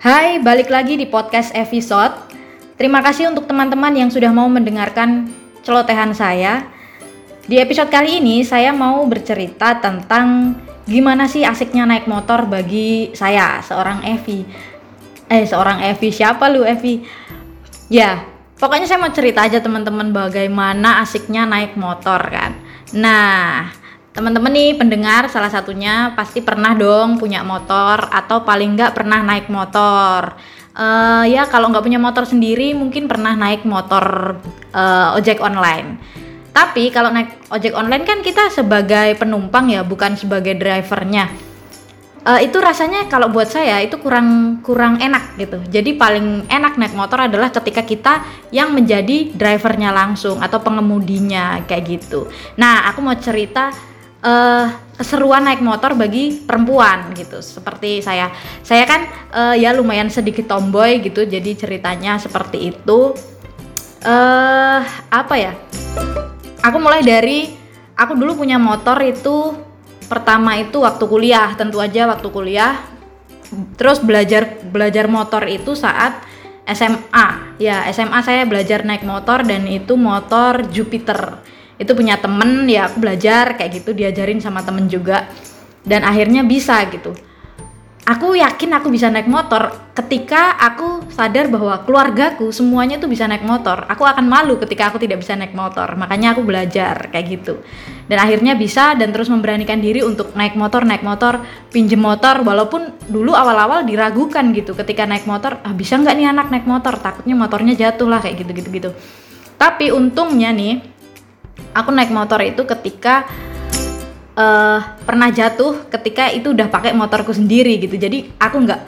Hai, balik lagi di podcast episode. Terima kasih untuk teman-teman yang sudah mau mendengarkan celotehan saya. Di episode kali ini saya mau bercerita tentang gimana sih asiknya naik motor bagi saya, seorang Evi. Eh, seorang Evi, siapa lu Evi? Ya, pokoknya saya mau cerita aja teman-teman bagaimana asiknya naik motor kan. Nah, teman-teman nih pendengar salah satunya pasti pernah dong punya motor atau paling nggak pernah naik motor. Uh, ya kalau nggak punya motor sendiri mungkin pernah naik motor uh, ojek online. Tapi kalau naik ojek online kan kita sebagai penumpang ya bukan sebagai drivernya. Uh, itu rasanya kalau buat saya itu kurang kurang enak gitu. Jadi paling enak naik motor adalah ketika kita yang menjadi drivernya langsung atau pengemudinya kayak gitu. Nah aku mau cerita uh, keseruan naik motor bagi perempuan gitu. Seperti saya. Saya kan uh, ya lumayan sedikit tomboy gitu jadi ceritanya seperti itu. Uh, apa ya? Aku mulai dari aku dulu punya motor itu pertama itu waktu kuliah tentu aja waktu kuliah. Terus belajar belajar motor itu saat SMA ya SMA saya belajar naik motor dan itu motor Jupiter itu punya temen ya aku belajar kayak gitu diajarin sama temen juga. Dan akhirnya bisa gitu. Aku yakin aku bisa naik motor ketika aku sadar bahwa keluargaku semuanya tuh bisa naik motor. Aku akan malu ketika aku tidak bisa naik motor. Makanya aku belajar kayak gitu. Dan akhirnya bisa dan terus memberanikan diri untuk naik motor naik motor pinjem motor. Walaupun dulu awal-awal diragukan gitu ketika naik motor ah bisa nggak nih anak naik motor? Takutnya motornya jatuh lah kayak gitu gitu gitu tapi untungnya nih aku naik motor itu ketika uh, pernah jatuh ketika itu udah pakai motorku sendiri gitu. Jadi aku nggak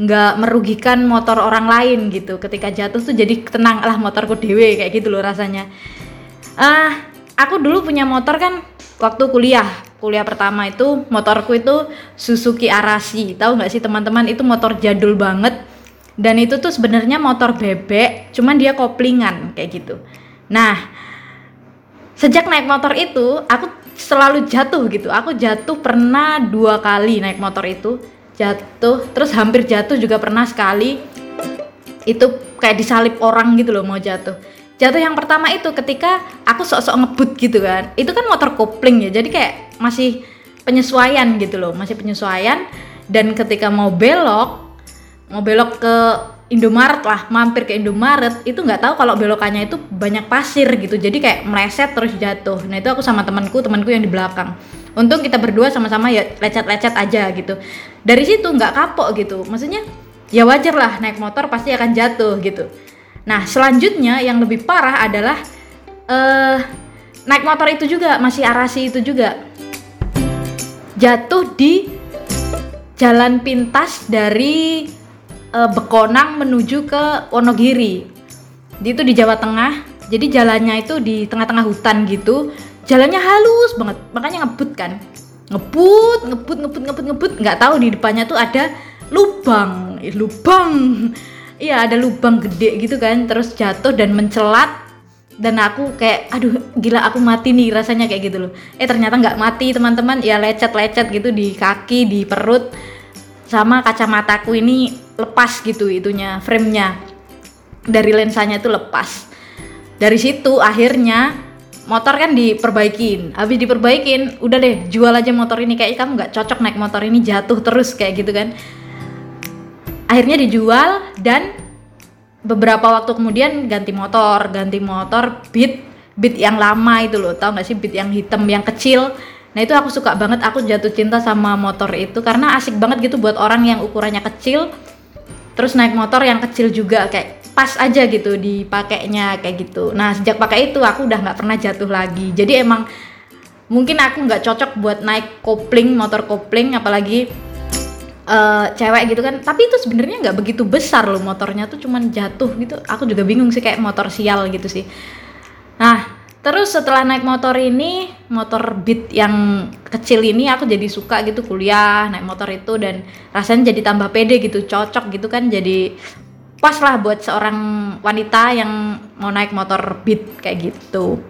nggak merugikan motor orang lain gitu. Ketika jatuh tuh jadi tenang lah motorku dewe kayak gitu loh rasanya. Ah uh, aku dulu punya motor kan waktu kuliah. Kuliah pertama itu motorku itu Suzuki Arashi tahu nggak sih teman-teman? Itu motor jadul banget. Dan itu tuh sebenarnya motor bebek cuman dia koplingan kayak gitu. Nah sejak naik motor itu aku selalu jatuh gitu. Aku jatuh pernah dua kali naik motor itu. Jatuh terus hampir jatuh juga pernah sekali. Itu kayak disalip orang gitu loh mau jatuh. Jatuh yang pertama itu ketika aku sok-sok ngebut gitu kan. Itu kan motor kopling ya jadi kayak masih penyesuaian gitu loh masih penyesuaian. Dan ketika mau belok mau belok ke Indomaret lah mampir ke Indomaret itu nggak tahu kalau belokannya itu banyak pasir gitu. Jadi kayak meleset terus jatuh. Nah itu aku sama temanku temanku yang di belakang. Untung kita berdua sama-sama ya lecet-lecet aja gitu. Dari situ nggak kapok gitu. Maksudnya ya wajar lah naik motor pasti akan jatuh gitu. Nah selanjutnya yang lebih parah adalah uh, naik motor itu juga masih arasi itu juga. Jatuh di jalan pintas dari uh, Bekonang menuju ke Wonogiri. Itu di Jawa Tengah. Jadi jalannya itu di tengah-tengah hutan gitu. Jalannya halus banget, makanya ngebut kan. Ngebut, ngebut, ngebut, ngebut, ngebut. Nggak tahu di depannya tuh ada lubang, eh, lubang. Iya ada lubang gede gitu kan, terus jatuh dan mencelat dan aku kayak aduh gila aku mati nih rasanya kayak gitu loh eh ternyata nggak mati teman-teman ya lecet-lecet gitu di kaki di perut sama kacamataku ini lepas gitu itunya framenya. Dari lensanya itu lepas. Dari situ akhirnya motor kan diperbaikin. Habis diperbaikin udah deh jual aja motor ini. Kayak kamu nggak cocok naik motor ini jatuh terus kayak gitu kan. Akhirnya dijual dan beberapa waktu kemudian ganti motor ganti motor beat beat yang lama itu loh. Tau gak sih beat yang hitam yang kecil Nah itu aku suka banget, aku jatuh cinta sama motor itu karena asik banget gitu buat orang yang ukurannya kecil, terus naik motor yang kecil juga kayak pas aja gitu dipakainya kayak gitu. Nah sejak pakai itu aku udah nggak pernah jatuh lagi. Jadi emang mungkin aku nggak cocok buat naik kopling, motor kopling, apalagi uh, cewek gitu kan. Tapi itu sebenarnya nggak begitu besar loh motornya tuh cuman jatuh gitu. Aku juga bingung sih kayak motor sial gitu sih. Nah Terus setelah naik motor ini, motor beat yang kecil ini aku jadi suka gitu kuliah naik motor itu dan rasanya jadi tambah pede gitu, cocok gitu kan jadi pas lah buat seorang wanita yang mau naik motor beat kayak gitu.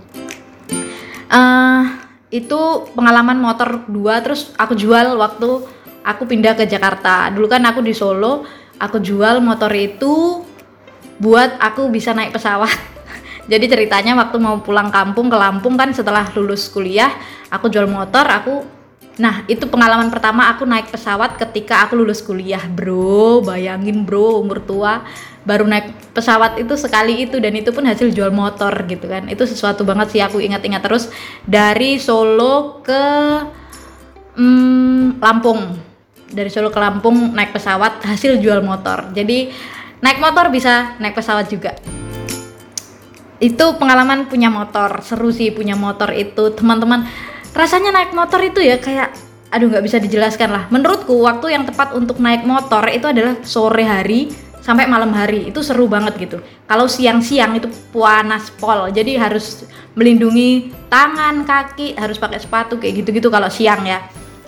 Uh, itu pengalaman motor dua terus aku jual waktu aku pindah ke Jakarta. Dulu kan aku di Solo, aku jual motor itu buat aku bisa naik pesawat jadi ceritanya waktu mau pulang kampung ke Lampung kan setelah lulus kuliah aku jual motor aku Nah, itu pengalaman pertama aku naik pesawat ketika aku lulus kuliah, bro. Bayangin, bro, umur tua baru naik pesawat itu sekali itu dan itu pun hasil jual motor gitu kan. Itu sesuatu banget sih aku ingat-ingat terus dari Solo ke hmm, Lampung. Dari Solo ke Lampung naik pesawat hasil jual motor. Jadi naik motor bisa naik pesawat juga. Itu pengalaman punya motor, seru sih punya motor itu, teman-teman rasanya naik motor itu ya kayak aduh nggak bisa dijelaskan lah. Menurutku waktu yang tepat untuk naik motor itu adalah sore hari sampai malam hari. Itu seru banget gitu. Kalau siang-siang itu panas pol. Jadi harus melindungi tangan kaki harus pakai sepatu kayak gitu-gitu kalau siang ya.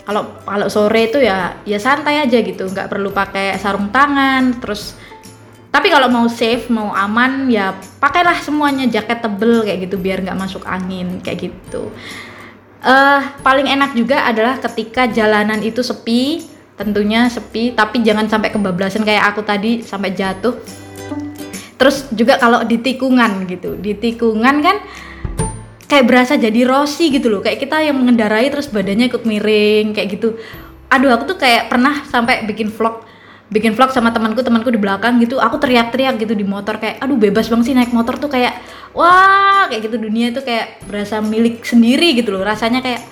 Kalau kalau sore itu ya ya santai aja gitu. Nggak perlu pakai sarung tangan terus tapi kalau mau safe mau aman ya pakailah semuanya jaket tebel kayak gitu biar nggak masuk angin kayak gitu. Uh, paling enak juga adalah ketika jalanan itu sepi tentunya sepi tapi jangan sampai kebablasan kayak aku tadi sampai jatuh. Terus juga kalau di tikungan gitu di tikungan kan kayak berasa jadi Rossi gitu loh kayak kita yang mengendarai terus badannya ikut miring kayak gitu. Aduh aku tuh kayak pernah sampai bikin vlog bikin vlog sama temanku temanku di belakang gitu aku teriak-teriak gitu di motor kayak aduh bebas banget sih naik motor tuh kayak wah kayak gitu dunia itu kayak berasa milik sendiri gitu loh rasanya kayak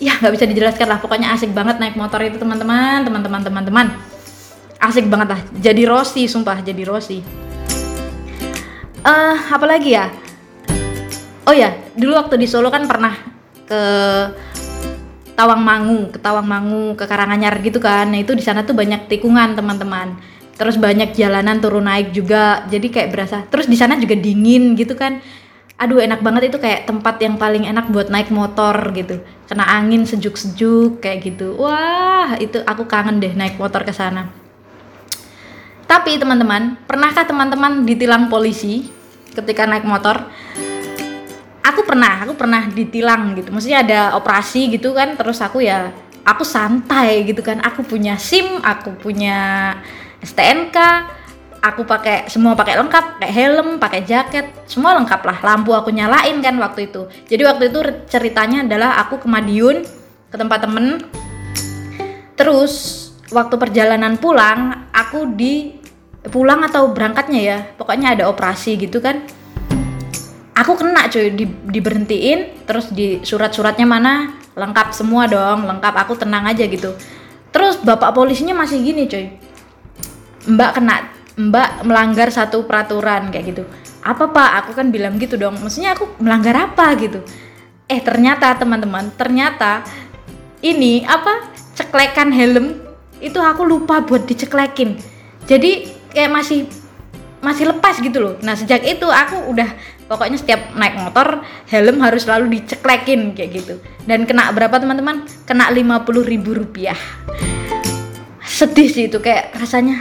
ya nggak bisa dijelaskan lah pokoknya asik banget naik motor itu teman-teman teman-teman teman-teman. Asik banget lah jadi Rossi sumpah jadi Rossi uh, eh, apalagi ya? Oh ya dulu waktu di Solo kan pernah ke Tawangmangu, ke Tawangmangu, ke Karanganyar gitu kan. Nah, itu di sana tuh banyak tikungan, teman-teman. Terus banyak jalanan turun naik juga. Jadi kayak berasa. Terus di sana juga dingin gitu kan. Aduh, enak banget itu kayak tempat yang paling enak buat naik motor gitu. Kena angin sejuk-sejuk kayak gitu. Wah, itu aku kangen deh naik motor ke sana. Tapi teman-teman, pernahkah teman-teman ditilang polisi ketika naik motor? Aku pernah aku pernah ditilang gitu. Maksudnya ada operasi gitu kan terus aku ya aku santai gitu kan. Aku punya SIM aku punya STNK aku pakai semua pakai lengkap pakai helm pakai jaket semua lengkap lah. Lampu aku nyalain kan waktu itu. Jadi waktu itu ceritanya adalah aku ke Madiun ke tempat temen. Terus waktu perjalanan pulang aku di pulang atau berangkatnya ya pokoknya ada operasi gitu kan aku kena cuy. Di, diberhentiin terus di surat-suratnya mana? Lengkap semua dong lengkap. Aku tenang aja gitu. Terus bapak polisinya masih gini cuy. Mbak kena mbak melanggar satu peraturan kayak gitu. Apa pak? Aku kan bilang gitu dong. Maksudnya aku melanggar apa gitu? Eh ternyata teman-teman ternyata ini apa ceklekan helm itu aku lupa buat diceklekin. Jadi kayak masih masih lepas gitu loh. Nah sejak itu aku udah pokoknya setiap naik motor helm harus selalu diceklekin kayak gitu. Dan kena berapa teman-teman? Kena 50 ribu rupiah. Sedih sih itu kayak rasanya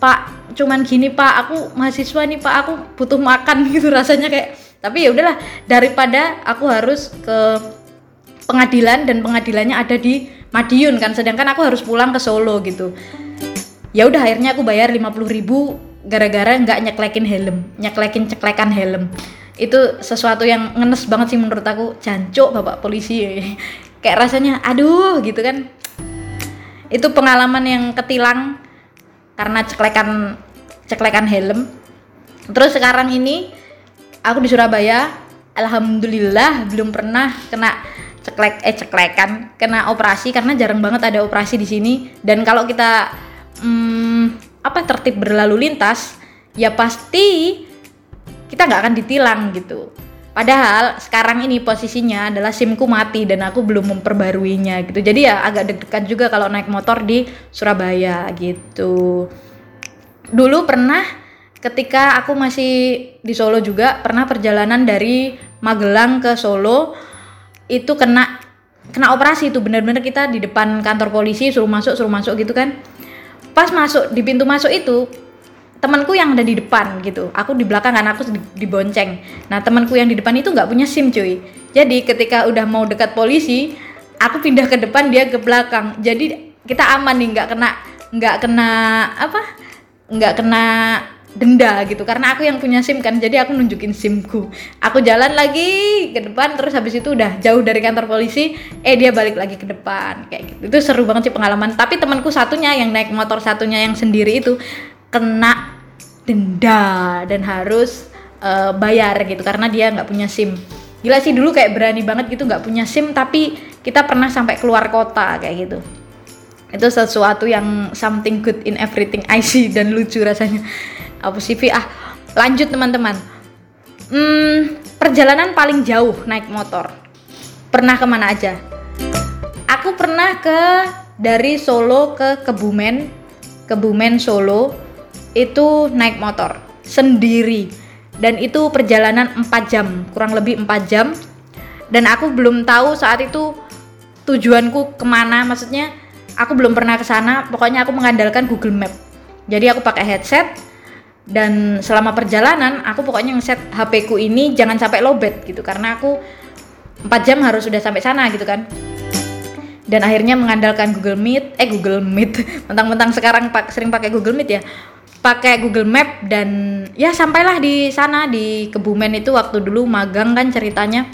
pak cuman gini pak aku mahasiswa nih pak aku butuh makan gitu rasanya kayak. Tapi ya udahlah daripada aku harus ke pengadilan dan pengadilannya ada di Madiun kan sedangkan aku harus pulang ke Solo gitu. Ya udah akhirnya aku bayar 50 ribu gara-gara nggak nyeklekin helm nyeklekin ceklekan helm itu sesuatu yang ngenes banget sih menurut aku. Jancuk bapak polisi. Kayak rasanya aduh gitu kan. Itu pengalaman yang ketilang karena ceklekan ceklekan helm. Terus sekarang ini aku di Surabaya alhamdulillah belum pernah kena ceklek eh ceklekan kena operasi karena jarang banget ada operasi di sini. Dan kalau kita hmm, apa tertib berlalu lintas ya pasti kita nggak akan ditilang gitu Padahal sekarang ini posisinya adalah SIMku mati dan aku belum memperbaruinya gitu. Jadi ya agak deg-degan juga kalau naik motor di Surabaya gitu. Dulu pernah ketika aku masih di Solo juga pernah perjalanan dari Magelang ke Solo itu kena kena operasi itu bener-bener kita di depan kantor polisi suruh masuk suruh masuk gitu kan. Pas masuk di pintu masuk itu temanku yang ada di depan gitu. Aku di belakang kan aku dibonceng nah temanku yang di depan itu nggak punya sim cuy. Jadi ketika udah mau dekat polisi aku pindah ke depan dia ke belakang. Jadi kita aman nih nggak kena nggak kena apa nggak kena denda gitu. Karena aku yang punya SIM kan jadi aku nunjukin SIMku. Aku jalan lagi ke depan terus habis itu udah jauh dari kantor polisi eh dia balik lagi ke depan. Kayak gitu. Itu seru banget sih pengalaman. Tapi temanku satunya yang naik motor satunya yang sendiri itu kena denda dan harus uh, bayar gitu karena dia nggak punya SIM. Gila sih dulu kayak berani banget gitu nggak punya SIM tapi kita pernah sampai keluar kota kayak gitu. Itu sesuatu yang something good in everything I see dan lucu rasanya. Apa sih ah lanjut teman-teman. Hmm, perjalanan paling jauh naik motor. Pernah ke mana aja? Aku pernah ke dari Solo ke Kebumen Kebumen Solo itu naik motor sendiri. Dan itu perjalanan 4 jam kurang lebih 4 jam. Dan aku belum tahu saat itu tujuanku ke mana. Maksudnya aku belum pernah ke sana. Pokoknya aku mengandalkan Google Map. Jadi aku pakai headset. Dan selama perjalanan aku pokoknya ngeset HP ku ini jangan sampai lowbat gitu. Karena aku 4 jam harus sudah sampai sana gitu kan. Dan akhirnya mengandalkan Google Meet eh Google Meet. Mentang-mentang sekarang pak sering pakai Google Meet ya pakai Google Map dan ya sampailah di sana di Kebumen itu waktu dulu magang kan ceritanya.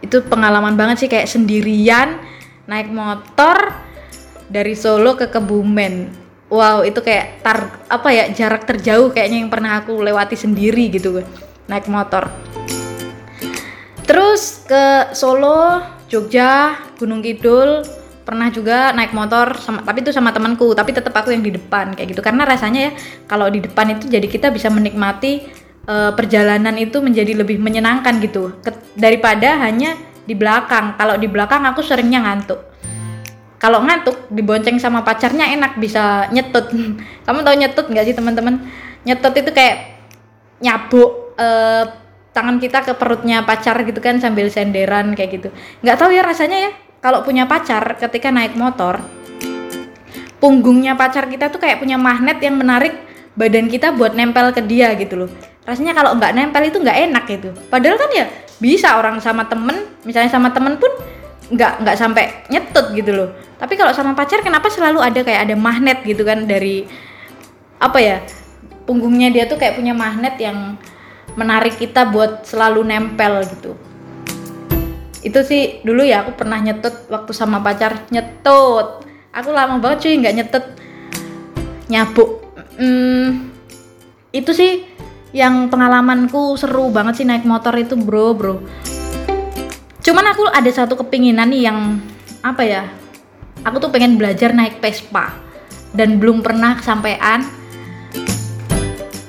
Itu pengalaman banget sih kayak sendirian naik motor dari Solo ke Kebumen. Wow itu kayak tar apa ya jarak terjauh kayaknya yang pernah aku lewati sendiri gitu naik motor. Terus ke Solo Jogja Gunung Kidul pernah juga naik motor sama tapi itu sama temanku tapi tetap aku yang di depan kayak gitu. Karena rasanya ya kalau di depan itu jadi kita bisa menikmati uh, perjalanan itu menjadi lebih menyenangkan gitu. Ke, daripada hanya di belakang. Kalau di belakang aku seringnya ngantuk. Kalau ngantuk dibonceng sama pacarnya enak bisa nyetut. Kamu tahu nyetut nggak sih teman-teman? Nyetut itu kayak nyabuk uh, tangan kita ke perutnya pacar gitu kan sambil senderan kayak gitu. Nggak tahu ya rasanya ya kalau punya pacar ketika naik motor punggungnya pacar kita tuh kayak punya magnet yang menarik badan kita buat nempel ke dia gitu loh. Rasanya kalau nggak nempel itu nggak enak gitu. Padahal kan ya bisa orang sama temen misalnya sama temen pun nggak nggak sampai nyetut gitu loh. Tapi kalau sama pacar kenapa selalu ada kayak ada magnet gitu kan dari apa ya punggungnya dia tuh kayak punya magnet yang menarik kita buat selalu nempel gitu itu sih dulu ya aku pernah nyetut waktu sama pacar. Nyetut aku lama banget cuy nggak nyetut nyabuk. Hmm, itu sih yang pengalamanku seru banget sih naik motor itu bro bro. Cuman aku ada satu kepinginan nih yang apa ya aku tuh pengen belajar naik Vespa. Dan belum pernah kesampaian.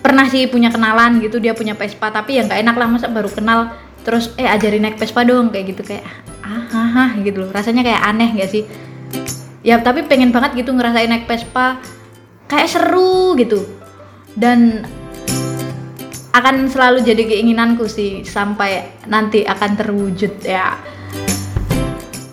Pernah sih punya kenalan gitu dia punya Vespa. Tapi ya nggak enak lah masa baru kenal terus eh ajarin naik Vespa dong kayak gitu kayak ah ah, ah gitu loh. Rasanya kayak aneh gak sih? Ya tapi pengen banget gitu ngerasain naik Vespa. Kayak seru gitu. Dan akan selalu jadi keinginanku sih sampai nanti akan terwujud ya.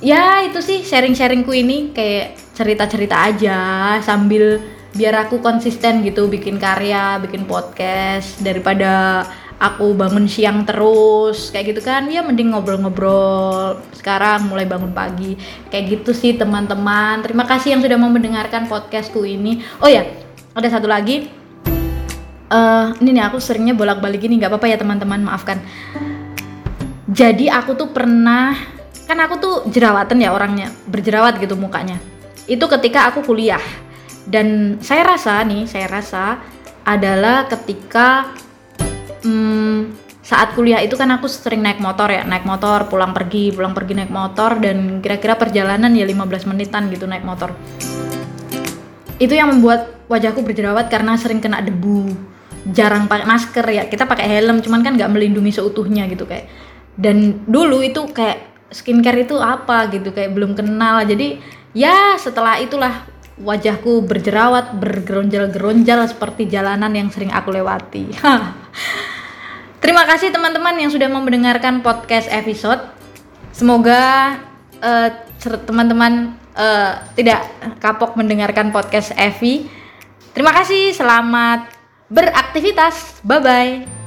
Ya itu sih sharing-sharingku ini. Kayak cerita-cerita aja sambil biar aku konsisten gitu bikin karya, bikin podcast daripada aku bangun siang terus kayak gitu kan. Ya mending ngobrol-ngobrol. Sekarang mulai bangun pagi. Kayak gitu sih teman-teman. Terima kasih yang sudah mau mendengarkan podcastku ini. Oh ya ada satu lagi. Uh, ini nih aku seringnya bolak-balik gini nggak apa-apa ya teman-teman. Maafkan. Jadi aku tuh pernah kan aku tuh jerawatan ya orangnya. Berjerawat gitu mukanya. Itu ketika aku kuliah. Dan saya rasa nih saya rasa adalah ketika hmm, saat kuliah itu kan aku sering naik motor ya naik motor pulang pergi pulang pergi naik motor dan kira-kira perjalanan ya 15 menitan gitu naik motor. Itu yang membuat wajahku berjerawat karena sering kena debu jarang pakai masker ya kita pakai helm cuman kan nggak melindungi seutuhnya gitu kayak. Dan dulu itu kayak skincare itu apa gitu kayak belum kenal jadi ya setelah itulah wajahku berjerawat bergeronjal-geronjal seperti jalanan yang sering aku lewati terima kasih teman-teman yang sudah mendengarkan podcast episode. Semoga uh, teman-teman uh, tidak kapok mendengarkan podcast Evi. Terima kasih selamat beraktivitas. Bye bye